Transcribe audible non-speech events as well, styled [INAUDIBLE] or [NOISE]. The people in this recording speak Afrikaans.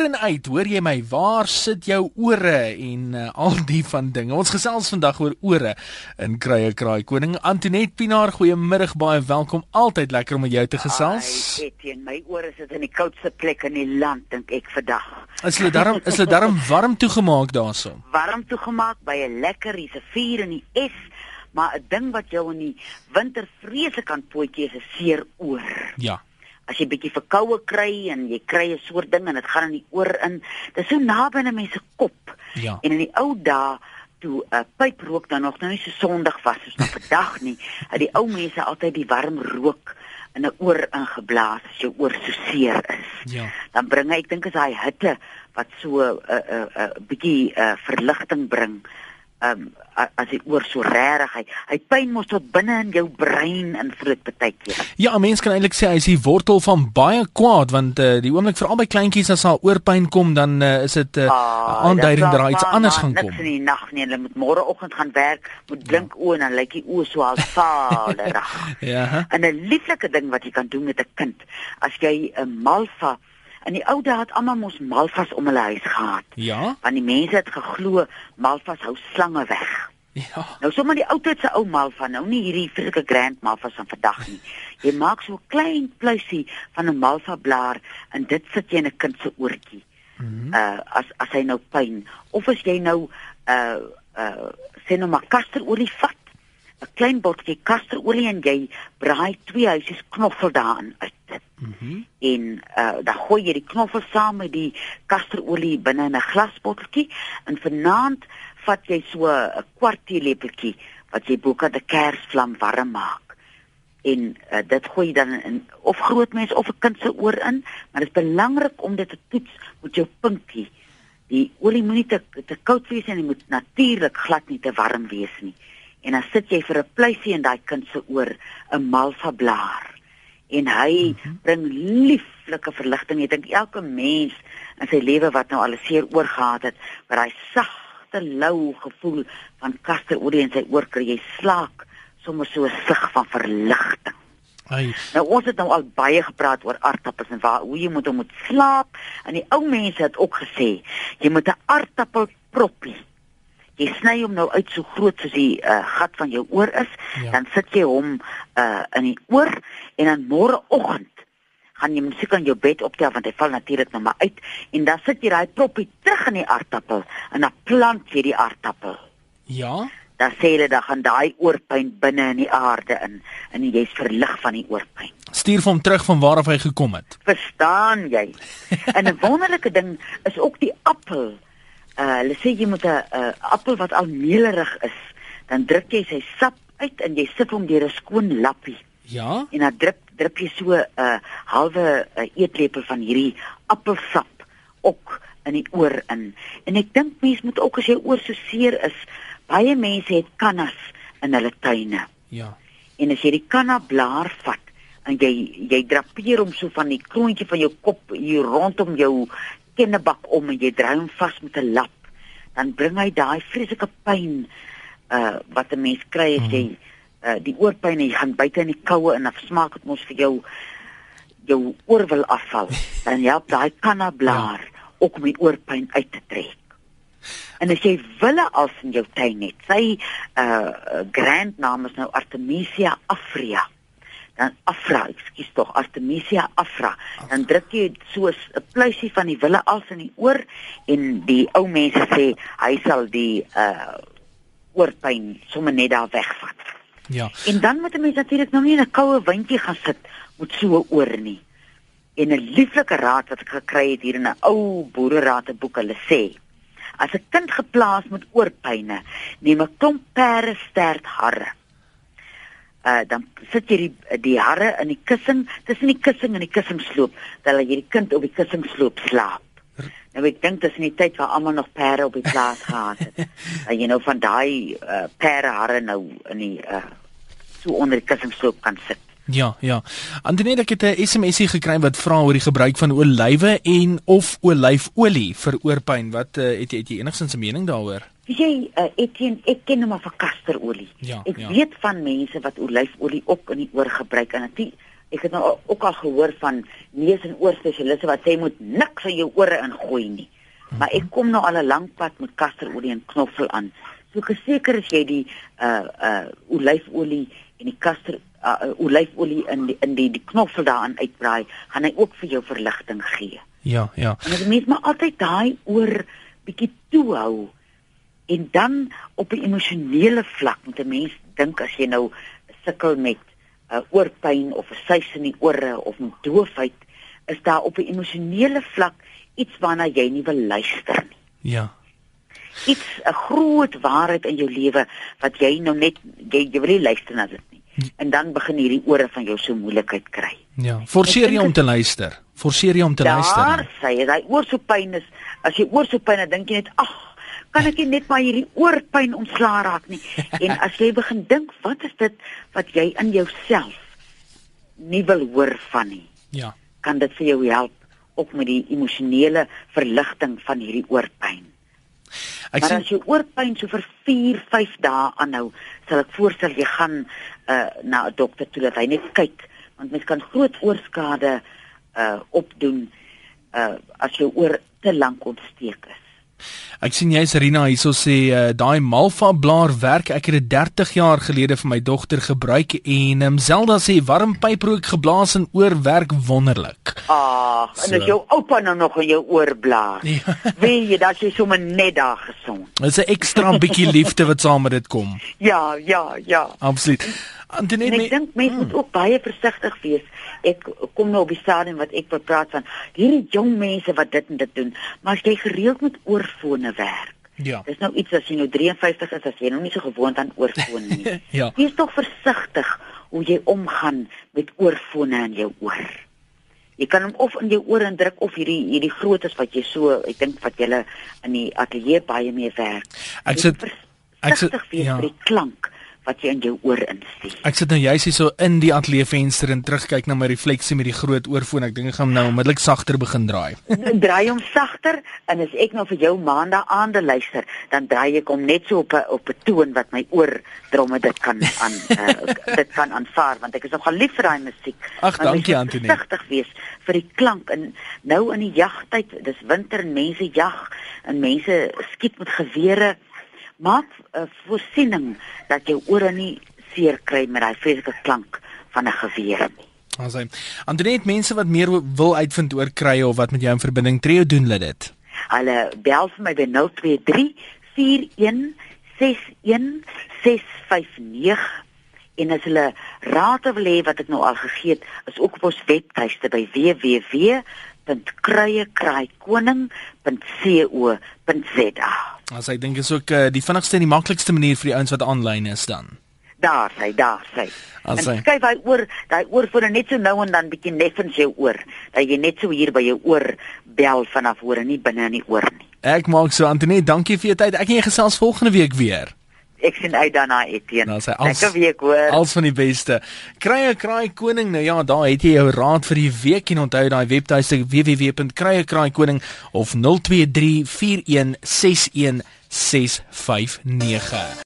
oor en uit, hoor jy my? Waar sit jou ore en uh, al die van dinge? Ons gesels vandag oor ore in Krye Kraai. Koning Antoinette Pinaar, goeiemiddag, baie welkom. Altyd lekker om met jou te gesels. Ai, teen my ore sit in die koudste plek in die land dink ek vandag. Is hulle darm is hulle darm [LAUGHS] warm toegemaak daarso? Warm toegemaak by 'n lekker rivier in die S, maar 'n ding wat jou in die winter vreeslik kan pootjie is 'n seer oor. Ja as jy bietjie verkoue kry en jy kry 'n soort ding en dit gaan in die oor in. Dit is so naby aan mense kop. Ja. En in die ou dae toe 'n uh, pyprook dan nog nou nie so sondig was soos nou vandag nie, [LAUGHS] het die ou mense altyd die warm rook in 'n oor ingeblaas as jou oor so seer is. Ja. Dan bring hy, ek dink is daai hitte wat so 'n uh, 'n uh, 'n uh, bietjie uh, verligting bring um, as dit oor so regtig hy hy pyn mos tot binne in jou brein invloed baie keer. Ja, 'n mens kan eintlik sê hy is die wortel van baie kwaad want uh, die oomblik vir albei kleintjies as daar oorpyn kom dan uh, is dit 'n uh, ah, aanduiding dat daar iets anders gaan kom. Niks in die nag nie, hulle moet môreoggend gaan werk, moet blink ja. oë en dan lyk die oë so al vaderig. [LAUGHS] ja. En 'n lieflike ding wat jy kan doen met 'n kind, as jy 'n malva In die ou dae het almal mos malvas om hulle huis gehad. Ja. Want die mense het geglo malvas hou slange weg. Ja. Nou sommer die ou tyd se ou malva, nou nie hierdie vreeslike grand malvas van vandag nie. [LAUGHS] Jy maak so 'n klein pluisie van 'n malva blaar en dit sit jy in 'n kind se oortjie. Mm -hmm. Uh as as hy nou pyn of as jy nou uh uh sien nou maar kasterolie vat 'n klein botjie kasterolie en jy braai twee huisies knoffel daarin uit. Mhm. Mm en uh dan gooi jy die knoffel saam met die kasterolie binne in 'n glasbotteltjie en vanaand vat jy so 'n kwart teelepeltjie wat jy boeke die kersvlam warm maak. En uh, dit gooi jy dan in of groot mens of 'n kind se oor in, maar dit is belangrik om dit te toets met jou pinkie. Die olie moenie te te koud wees en dit moet natuurlik glad nie te warm wees nie en dan sit jy vir 'n pleisie in daai kind se oor 'n malva blaar en hy mm -hmm. bring lieflike verligting ek dink elke mens in sy lewe wat nou al seer oor gehad het maar hy sagte lou gevoel van kasterolie in sy oor kry jy slaak sommer so 'n sig van verligting Ai. Nou ons het nou al baie gepraat oor aardappels en waar hoe jy moet om moet slaap en die ou mense het ook gesê jy moet 'n aardappel proppie jy sny hom nou uit so groot soos die uh, gat van jou oor is, ja. dan sit jy hom uh, in die oor en dan môreoggend gaan jy musiek aan jou bed optel want hy val natuurlik nou maar uit en dan sit jy daai proppie terug in die aardappel en dan plant jy die aardappel. Ja. Dan sê hulle dan gaan daai oorpyn binne in die aarde in en jy's verlig van die oorpyn. Stuur hom terug van waar af hy gekom het. Verstaan jy? [LAUGHS] en 'n wonderlike ding is ook die appel uh hulle sê jy moet 'n uh, appel wat al melerig is, dan druk jy sy sap uit en jy sit hom deur 'n skoon lappie. Ja. En dan drup drup jy so 'n uh, halwe uh, eetlepel van hierdie appelsap ook in die oor in. En ek dink mense moet ook as jy oor so seer is, baie mense het kannas in hulle tuine. Ja. En as jy die kanna blaar vat en jy jy drapeer hom so van die kroontjie van jou kop hier rondom jou kennebak om en jy draai hom vas met 'n lap, dan bring hy daai vreeslike pyn uh wat 'n mens kry as jy uh die oorpyn en jy gaan buite in die koue en dan smaak dit mos vir jou jou oor wil afval. [LAUGHS] Dan help daai kannablaar ja. ook om die oorpyn uit te trek. En as jy wille als in jou tuin het, sy uh grand naam is nou Artemisia afria dan afra, ekskuus tog, Artemisia afra. Dan druk jy so 'n pluisie van die wille als in die oor en die ou mense sê hy sal die uh oorpyn sommer net daar wegvat. Ja. En dan moet 'n mens natuurlik nou nie in 'n koue windjie gaan sit met so oor nie. En 'n lieflike raad wat ek gekry het hier in 'n ou boereraadsboek, hulle sê As 'n kind geplaas met oorpyne, neem 'n klomp pere stert harre uh, dan sit jy die die harre in die kussing tussen die kussing en die kussingsloop dat jy die kind op die kussingsloop slaap. Nou ek dink dis in die tyd waar almal nog perde op die plaas gehad het. [LAUGHS] Dat jy nou van daai uh, perde harre nou in die uh, so onder die kussingsloop kan sit. Ja, ja. Antoinette het 'n SMSie gekry wat vra oor die gebruik van olywe en of olyfolie vir oorpyn. Wat uh, het jy het jy enigsins 'n mening daaroor? Jy, uh, ek ken ek ken maar vir kasterolie. Ja, ek ja. weet van mense wat olyfolie ook in die oor gebruik en dit ek het nou ook al gehoor van neus en oor spesialiste wat sê moet niks in jou ore ingooi nie. Maar ek kom nou al 'n lang pad met kasterolie en knoffel aan. So geseker as jy die uh uh olyfolie en die kaster uh, uh olyfolie in die in die die knoffel daaraan uitbraai, gaan hy ook vir jou verligting gee. Ja, ja. En as mens maar altyd daai oor bietjie toe hou en dan op 'n emosionele vlak moet 'n mens dink as jy nou sukkel met 'n uh, oorpyn of 'n suis in die ore of 'n doofheid, is daar op 'n emosionele vlak iets waarna jy nie wil luister nie. Ja. Iets 'n groot waarheid in jou lewe wat jy nou net jy, jy wil nie luister na dit nie. En dan begin hierdie ore van jou so moeilikheid kry. Ja, forceer jy om te luister. Forceer jy om te luister. Daar sê jy, daai oor so pyn is as jy oor so pyn het, dink jy net, "Ag, kan ek net maar hierdie oorpyn ontslaa raak nie?" [LAUGHS] en as jy begin dink, wat is dit wat jy in jouself nie wil hoor van nie? Ja. Kan dit vir jou help ook met die emosionele verligting van hierdie oorpyn? Ek maar sien... as jy oorpyn so vir 4, 5 dae aanhou, sal ek voorstel jy gaan uh, na 'n dokter toe dat hy net kyk, want mens kan groot oorskade uh opdoen uh as jou oor te lank ontsteek is. Ek sien jy's Rina hierso sê uh, daai Malva blaar werk ek het dit 30 jaar gelede vir my dogter gebruik en um, Zelda sê warm pyprook geblaas en oor werk wonderlik. Ah, so. en as jou oupa nou nog in jou oor blaas. Ja. [LAUGHS] Weet jy dat jy sommer net daar gesond. Dit is 'n ekstra bietjie liefde wat saam met dit kom. [LAUGHS] Ja, ja, ja. Absoluut. Antoinette, ek dink mense moet hmm. ook baie versigtig wees. Ek kom nou op die stadium wat ek praat van hierdie jong mense wat dit en dit doen, maar as jy gereeld met oorfone werk. Ja. Dis nou iets as jy nou 53 is, as jy nou nie so gewoond aan oorfone [LAUGHS] nie. ja. Wees tog versigtig hoe jy omgaan met oorfone in jou oor. Jy kan hom of in jou oor indruk of hierdie hierdie grootes wat jy so, ek dink wat jy in die ateljee baie mee werk. Ek sit ek sit ja. vir die klank wat jy in jou oor instuur. Ek sit nou juist hier so in die ateljee venster en terugkyk na my refleksie met die groot oorfoon. Ek dink ek gaan nou onmiddellik sagter begin draai. [LAUGHS] draai hom sagter en as ek nou vir jou maandag aande luister, dan draai ek hom net so op 'n op 'n toon wat my oor dromme dit kan aan uh, [LAUGHS] dit kan aanvaar want ek is nogal lief vir daai musiek. Ag, dankie Antonie. Sagtig wees vir die klank en nou in die jagtyd, dis winter en mense jag en mense skiet met gewere maak 'n uh, voorsiening dat jou ore nie seer kry met daai vreeslike klank van 'n geweer nie. Ons sê, Andreet mense wat meer wil uitvind oor krye of wat met jou in verbinding tree, doen hulle dit. Hulle bel vir my by 023 41 61 659 en as hulle raad wil hê wat ek nou al gegee het, is ook op ons webtuiste by www.kruiekraaikoning.co.za. As ek dink is ook uh, die vinnigste en die maklikste manier vir die ouens wat aanlyn is dan. Daar sê, daar sê. As hy kyk hy oor, daai oor vir net so nou en dan bietjie neffens jou oor. Dat jy net so hier by jou oor bel vanaf hoor en nie binne in die oor nie. Ek maak so Antonie, dankie vir jou tyd. Ek en jy gesels volgende week weer. Ek sien uit daarna Etienne. Nou, Lekker week hoor. Als van die beste. Krye kraai koning. Nou ja, daar het jy jou raad vir die week en onthou daai webtuiste www.kryekraaikoning of 0234161659.